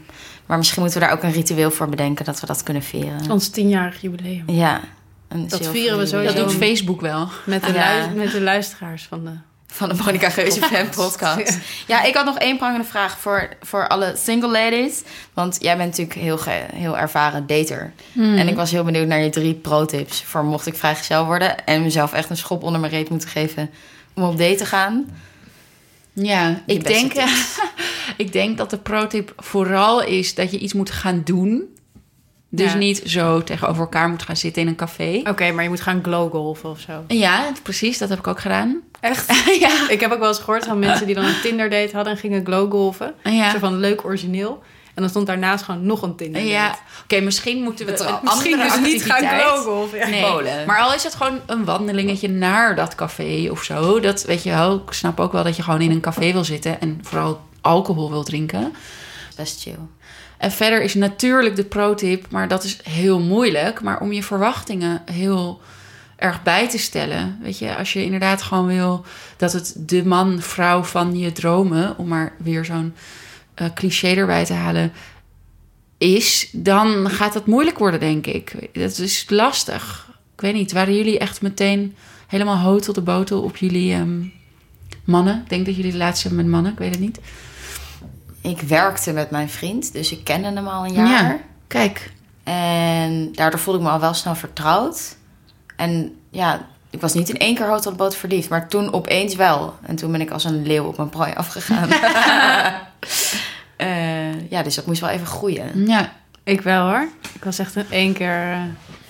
Maar misschien moeten we daar ook een ritueel voor bedenken dat we dat kunnen vieren. Ons tienjarig jubileum. Ja. Een Dat zilveren vieren we jubileum. Dat sowieso. doet Facebook wel. Met de, Ja. met de luisteraars van de... Van de Monica Geuze fan podcast. Ja, ik had nog één prangende vraag voor, voor alle single ladies. Want jij bent natuurlijk heel, ge- heel ervaren dater. En ik was heel benieuwd naar je drie pro-tips... voor mocht ik vrijgezel worden... en mezelf echt een schop onder mijn reet moeten geven... om op date te gaan. Ja, ik denk, ik denk dat de pro-tip vooral is dat je iets moet gaan doen. Dus Ja. niet zo tegenover elkaar moet gaan zitten in een café. Oké, maar je moet gaan glowgolfen of zo. Ja, precies, dat heb ik ook gedaan. Echt? ja. Ik heb ook wel eens gehoord van mensen die dan een Tinder date hadden en gingen glowgolfen. Ja. Zo van leuk origineel. En dan stond daarnaast gewoon nog een Tinder. Ja, oké, misschien moeten we een een Misschien andere dus niet gaan glowgolfen. Ja. Nee, Bowlen. maar al is het gewoon een wandelingetje naar dat café of zo. Dat weet je wel. Ik snap ook wel dat je gewoon in een café wil zitten en vooral alcohol wil drinken. Best chill. En verder is natuurlijk de pro-tip, maar dat is heel moeilijk. Maar om je verwachtingen heel erg bij te stellen. Weet je, als je inderdaad gewoon wil dat het de man, vrouw van je dromen, om maar weer zo'n eh, cliché erbij te halen, is, dan gaat dat moeilijk worden, denk ik. Dat is lastig. Ik weet niet, waren jullie echt meteen helemaal hotel de botel op jullie ehm, mannen? Ik denk dat jullie de laatste hebben met mannen, ik weet het niet. Ik werkte met mijn vriend, dus ik kende hem al een jaar. Ja, kijk. En daardoor voelde ik me al wel snel vertrouwd. En ja, ik was niet in één keer hoofd op de boot verliefd, maar toen opeens wel. En toen ben ik als een leeuw op mijn prooi afgegaan. Eh, ja, dus dat moest wel even groeien. Ja. Ik wel hoor. Ik was echt een één keer eh,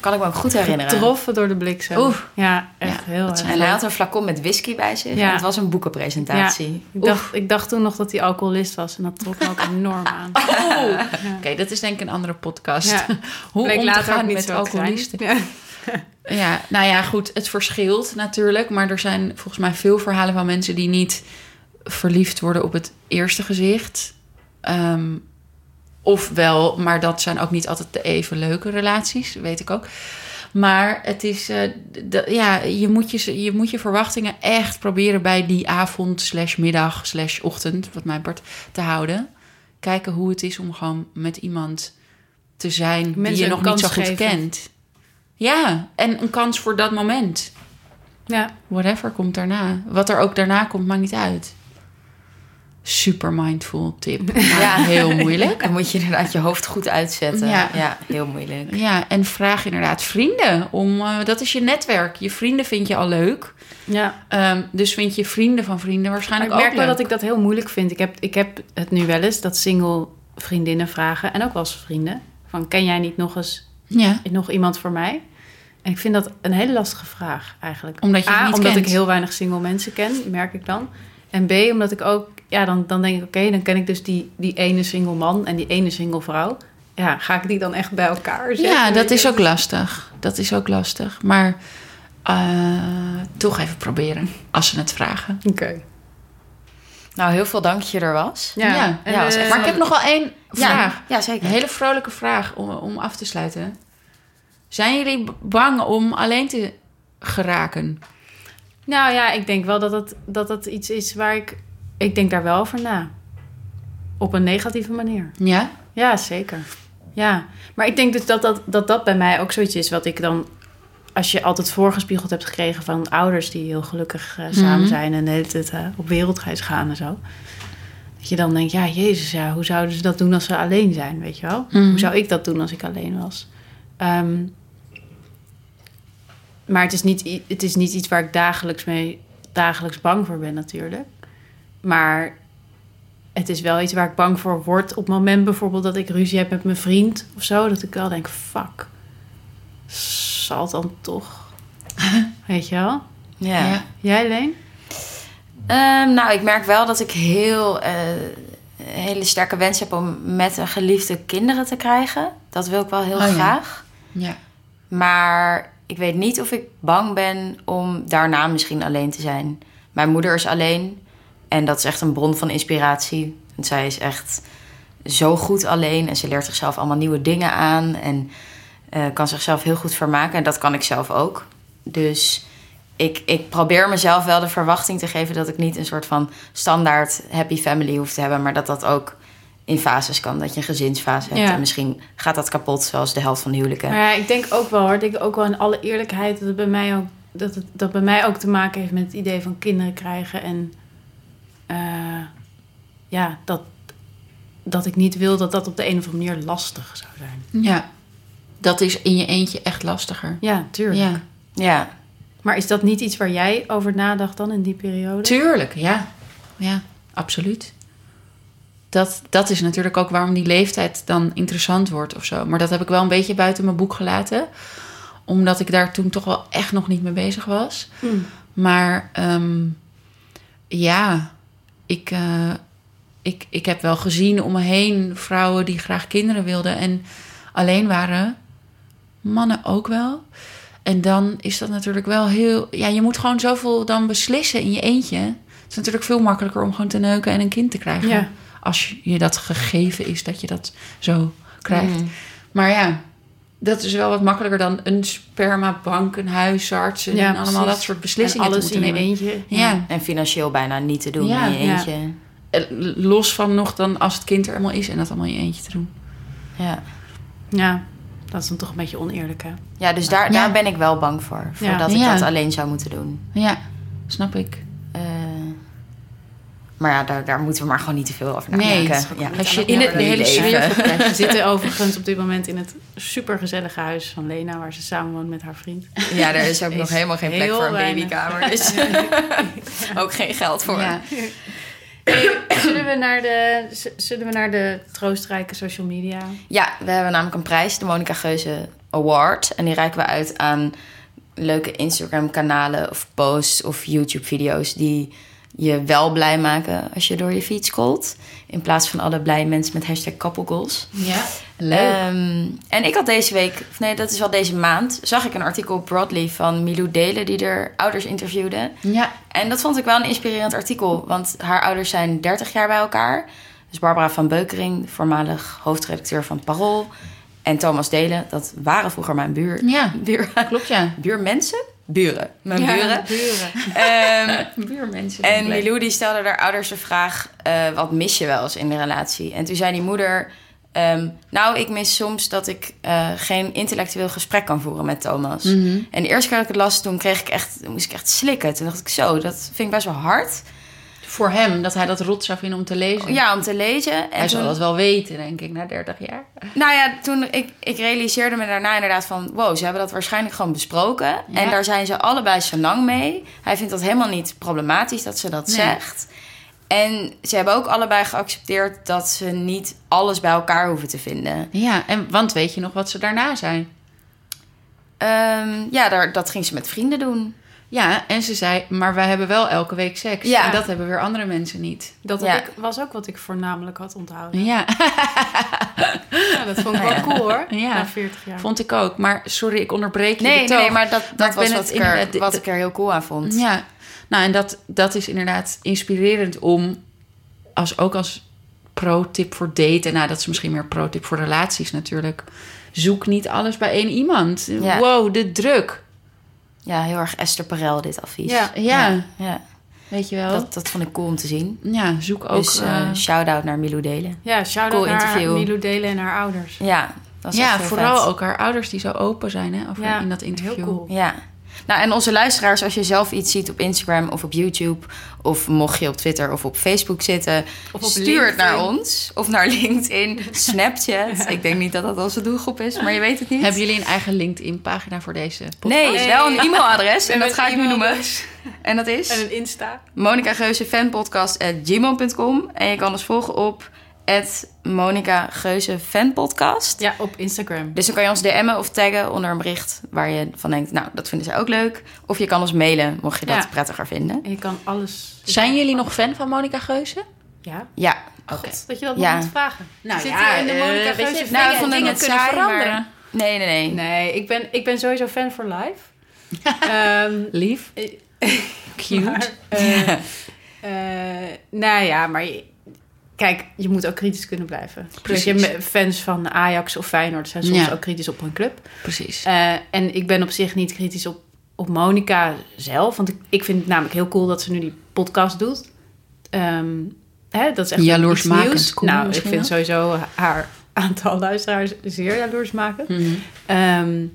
Kan ik me ook goed herinneren. getroffen door de bliksem. Oeh. Ja, echt Ja, heel erg. En hij had een flacon met whisky bij zich. Ja. En het was een boekenpresentatie. Ik dacht, ik dacht toen nog dat hij alcoholist was en dat trok me ook enorm aan. Oh. Ja. Oké, dat is denk ik een andere podcast. Ja. Hoe Bleek om te gaan niet met alcoholisten. Ja. Ja, nou ja, goed. Het verschilt natuurlijk. Maar er zijn volgens mij veel verhalen van mensen die niet verliefd worden op het eerste gezicht. Ehm, of wel, maar dat zijn ook niet altijd de even leuke relaties, weet ik ook. Maar het is, d- ja, je moet je, je moet je verwachtingen echt proberen bij die avond, slash middag, slash ochtend, wat mij betreft, te houden. Kijken hoe het is om gewoon met iemand te zijn die je nog niet zo goed geven. kent. Ja, en een kans voor dat moment. Ja. Whatever komt daarna. Wat er ook daarna komt, maakt niet uit. Super mindful tip. Ja. heel moeilijk. Dan moet je inderdaad je hoofd goed uitzetten. Ja. Ja, heel moeilijk. Ja, en vraag inderdaad vrienden. Om, eh, dat is je netwerk. Je vrienden vind je al leuk. ja. Ehm, dus vind je vrienden van vrienden waarschijnlijk ik merk ook wel dat ik dat heel moeilijk vind. Ik heb, ik heb het nu wel eens dat single vriendinnen vragen. En ook wel eens vrienden. Van, ken jij niet nog eens Ja, nog iemand voor mij? En ik vind dat een hele lastige vraag eigenlijk. Omdat je A, niet omdat kent. ik heel weinig single mensen ken, merk ik dan. En B, omdat ik ook... Ja, dan, dan denk ik, oké, dan ken ik dus die, die ene single man en die ene single vrouw. Ja, ga ik die dan echt bij elkaar zetten? ja dat is ook lastig. Dat is ook lastig. Maar eh, toch even proberen. Als ze het vragen. Oké. Nou, heel veel dank dat je er was. Ja, Ja. en, Ja, was eh, echt Maar ik heb nog wel één vraag. Ja, ja zeker. Een hele vrolijke vraag om, om af te sluiten. Zijn jullie bang om alleen te geraken? Nou ja, ik denk wel dat het, dat het iets is waar ik... Ik denk daar wel over na. Op een negatieve manier. Ja? Ja, zeker. Ja, maar ik denk dus dat dat, dat dat bij mij ook zoiets is wat ik dan... Als je altijd voorgespiegeld hebt gekregen van ouders die heel gelukkig eh, samen Mhm. zijn... en de hele tijd eh, op wereldreis gaan en zo. Dat je dan denkt, ja, jezus, ja, hoe zouden ze dat doen als ze alleen zijn, weet je wel? Mhm. Hoe zou ik dat doen als ik alleen was? Ehm, maar het is, niet, het is niet iets waar ik dagelijks mee dagelijks bang voor ben natuurlijk. Maar het is wel iets waar ik bang voor word op het moment bijvoorbeeld dat ik ruzie heb met mijn vriend of zo. Dat ik wel denk, fuck, zal het dan toch? Weet je wel? Ja. Ja. Jij, Leen? Ehm, nou, ik merk wel dat ik heel eh, hele sterke wens heb om met een geliefde kinderen te krijgen. Dat wil ik wel heel Oh ja. graag. Ja. Maar ik weet niet of ik bang ben om daarna misschien alleen te zijn. Mijn moeder is alleen en dat is echt een bron van inspiratie. Want zij is echt zo goed alleen en ze leert zichzelf allemaal nieuwe dingen aan en eh, kan zichzelf heel goed vermaken. En dat kan ik zelf ook. Dus ik, ik probeer mezelf wel de verwachting te geven dat ik niet een soort van standaard happy family hoef te hebben, maar dat dat ook in fases kan. Dat je een gezinsfase hebt Ja. en misschien gaat dat kapot, zoals de helft van de huwelijken. Maar ja, ik denk ook wel hoor. Ik denk ook wel in alle eerlijkheid dat het bij mij ook, dat het, dat bij mij ook te maken heeft met het idee van kinderen krijgen. En eh, ja, dat, dat ik niet wil dat dat op de een of andere manier lastig zou zijn. Ja. Dat is in je eentje echt lastiger. Ja, tuurlijk. Ja. Ja, Maar is dat niet iets waar jij over nadacht dan in die periode? Tuurlijk, ja. Ja, absoluut. Dat, dat is natuurlijk ook waarom die leeftijd dan interessant wordt of zo. Maar dat heb ik wel een beetje buiten mijn boek gelaten. Omdat ik daar toen toch wel echt nog niet mee bezig was. Mm. Maar ehm, ja, ik, eh, ik, ik heb wel gezien om me heen vrouwen die graag kinderen wilden en alleen waren. Mannen ook wel. En dan is dat natuurlijk wel heel. Ja, je moet gewoon zoveel dan beslissen in je eentje. Het is natuurlijk veel makkelijker om gewoon te neuken en een kind te krijgen. Ja. Als je- je dat gegeven is dat je dat zo krijgt. Mm. Maar ja, dat is wel wat makkelijker dan een spermabank, een huisarts en Ja, allemaal dat soort beslissingen En alles te in moeten je nemen. eentje. Ja. En financieel bijna niet te doen Ja, in je ja. eentje. Los van nog dan als het kind er eenmaal is en dat allemaal in je eentje te doen. Ja, Ja, dat is dan toch een beetje oneerlijk, hè? ja dus daar, Ja. daar ben ik wel bang voor. Ja. Voordat ik Ja. dat alleen zou moeten doen. Ja, snap ik. Maar ja, daar, daar moeten we maar gewoon niet te veel over Nee, nadenken. ja. niet Als je in het de hele sfeer. We zitten overigens op dit moment in het supergezellige huis van Lena, waar ze samen woont met haar vriend. ja, er is ook Is nog helemaal geen plek voor een weinig. babykamer. Dus ook geen geld voor. Ja. Zullen we naar de, zullen we naar de troostrijke social media? Ja, we hebben namelijk een prijs, de Monica Geuze Award. En die reiken we uit aan leuke Instagram-kanalen of posts of YouTube-video's die je wel blij maken als je door je feed scrolt. In plaats van alle blije mensen met hashtag koppelgoals. ja, leuk. Ehm, en ik had deze week, of nee, dat is wel deze maand, zag ik een artikel op Broadly van Milou Delen die er ouders interviewde. ja, En dat vond ik wel een inspirerend artikel, want haar ouders zijn 30 jaar bij elkaar. Dus Barbara van Beukering, voormalig hoofdredacteur van Parool. En Thomas Delen, dat waren vroeger mijn buur, ja, buur, klopt ja. buurmensen. Buren, mijn buren. buren. Ehm, Buurmensen. en Milou die stelde haar ouders de vraag: eh, wat mis je wel eens in de relatie? En toen zei die moeder: ehm, Nou, ik mis soms dat ik eh, geen intellectueel gesprek kan voeren met Thomas. Mhm. En de eerste keer dat ik het las, toen kreeg ik echt, moest ik echt slikken. Toen dacht ik: Zo, dat vind ik best wel hard. Voor hem, dat hij dat rot zou vinden om te lezen. Ja, om te lezen. En Hij zal toen- dat wel weten, denk ik, na 30 jaar. Nou ja, toen ik, ik realiseerde me daarna inderdaad van... wow, ze hebben dat waarschijnlijk gewoon besproken. Ja. En daar zijn ze allebei zo lang mee. Hij vindt dat helemaal niet problematisch dat ze dat Nee. zegt. En ze hebben ook allebei geaccepteerd dat ze niet alles bij elkaar hoeven te vinden. Ja, en, want weet je nog wat ze daarna zijn? Ehm, ja, daar, dat ging ze met vrienden doen. Ja, en ze zei, maar wij hebben wel elke week seks. Ja. En dat hebben weer andere mensen niet. Dat Ja. heb ik, was ook wat ik voornamelijk had onthouden. Ja, Ja, dat vond ik wel Ja. cool hoor, Ja. na 40 jaar. vond ik ook. Maar sorry, ik onderbreek je Nee, nee, betoog. nee, maar dat, Maar dat ik was wat het ik, er, wat ik er heel cool aan vond. Ja, nou en dat, dat is inderdaad inspirerend om, als, ook als pro-tip voor daten, nou dat is misschien meer pro-tip voor relaties natuurlijk. Zoek niet alles bij één iemand. Ja. Wow, de druk. Ja, heel erg Esther Perel, dit advies. Ja. Ja, ja. weet je wel. Dat, dat vond ik cool om te zien. ja, zoek ook. dus eh, eh shout-out naar Milou Delen. Ja, shout-out Cool naar interview. Milou Delen en haar ouders. Ja, dat ja, vooral vet. ook haar ouders die zo open zijn hè, over, Ja, in dat interview. heel cool. Ja. Nou, en onze luisteraars, als je zelf iets ziet op Instagram of op YouTube... of mocht je op Twitter of op Facebook zitten... Of op stuur het naar ons. Of naar LinkedIn, Snapchat. Ik denk niet dat dat onze doelgroep is, maar je weet het niet. Hebben jullie een eigen LinkedIn-pagina voor deze podcast? Nee, Nee. wel een e-mailadres. En dat ga ik nu noemen. En dat is En een Insta. Monica Geuze fanpodcast at gmail.com. En je kan ons volgen op Monica Geuze fanpodcast. Ja, op Instagram. Dus dan kan je ons DM'en of taggen onder een bericht waar je van denkt, nou, dat vinden zij ook leuk. Of je kan ons mailen, mocht je dat Ja. prettiger vinden. En je kan alles... Zijn jullie nog fan van Monica Geuze? Ja. Ja, God, dat je dat Ja. nog moet vragen. Nou Zit ja, hier in de eh, Monica je, Geuze dingen- nou, dingen het kunnen saai, veranderen. maar- nee, nee, nee. Nee, ik ben, ik ben sowieso fan voor live. Ehm, Lief. Cute. maar, eh, eh, nou ja, maar je- kijk, je moet ook kritisch kunnen blijven. Dus je Precies. me- fans van Ajax of Feyenoord zijn soms Ja. ook kritisch op hun club. Precies. Eh, en ik ben op zich niet kritisch op, op Monica zelf. Want ik, ik vind het namelijk heel cool dat ze nu die podcast doet. Ehm, hè, dat is echt Jaloersmakend, nieuws. cool nou, ik vind sowieso haar aantal luisteraars zeer jaloersmakend. Mhm. Ehm,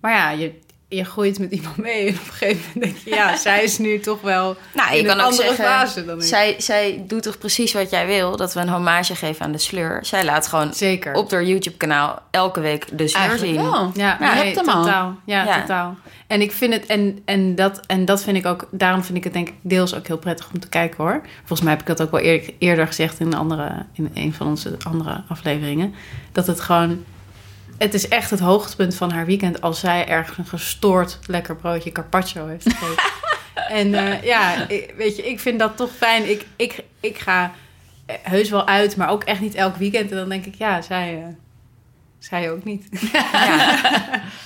maar ja, je, je gooit met iemand mee en op een gegeven moment denk je... ja, zij is nu toch wel Nou, je in kan een ook andere zeggen, fase dan ik. zij, zij doet toch precies wat jij wil? Dat we een hommage geven aan de sleur. Zij laat gewoon Zeker. op haar YouTube-kanaal elke week de sleur Eigenlijk zien. wel. Ja, je hebt hem al. totaal. Ja, Ja. totaal. En ik vind het, en, en, dat, en dat vind ik ook, daarom vind ik het denk ik deels ook heel prettig om te kijken hoor. Volgens mij heb ik dat ook wel eerder, eerder gezegd in, een andere, in een van onze andere afleveringen. Dat het gewoon, het is echt het hoogtepunt van haar weekend als zij ergens een gestoord lekker broodje carpaccio heeft gegeten. en eh, ja, ik- weet je, ik vind dat toch fijn. Ik, ik, ik ga eh, heus wel uit, maar ook echt niet elk weekend. En dan denk ik, ja, zij, eh, zij ook niet.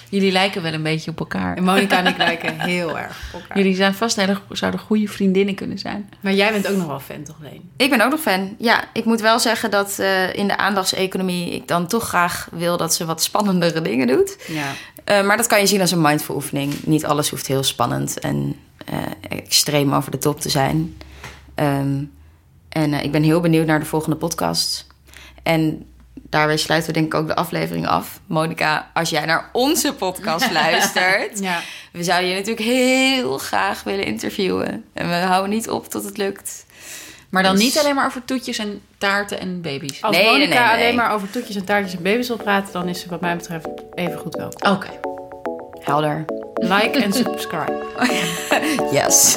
Jullie lijken wel een beetje op elkaar. En Monica en ik lijken heel erg op elkaar. Jullie zijn vast hele, zouden goede vriendinnen kunnen zijn. Maar jij bent ook nog wel fan, toch, Leen? Ik ben ook nog fan. Ja, ik moet wel zeggen dat eh, in de aandachtseconomie ik dan toch graag wil dat ze wat spannendere dingen doet. Ja. Eh, maar dat kan je zien als een mindful oefening. Niet alles hoeft heel spannend en eh, extreem over de top te zijn. Ehm, en eh, ik ben heel benieuwd naar de volgende podcast. En daarbij sluiten we denk ik ook de aflevering af. Monica, als jij naar onze podcast luistert... Ja. we zouden je natuurlijk heel graag willen interviewen. En we houden niet op tot het lukt. Maar dan Dus- niet alleen maar over toetjes en taarten en baby's. Als Nee, nee, Monica nee, nee. alleen maar over toetjes en taartjes en baby's wil praten, dan is ze wat mij betreft even goed wel. Oké. Helder. Like en subscribe. Yes.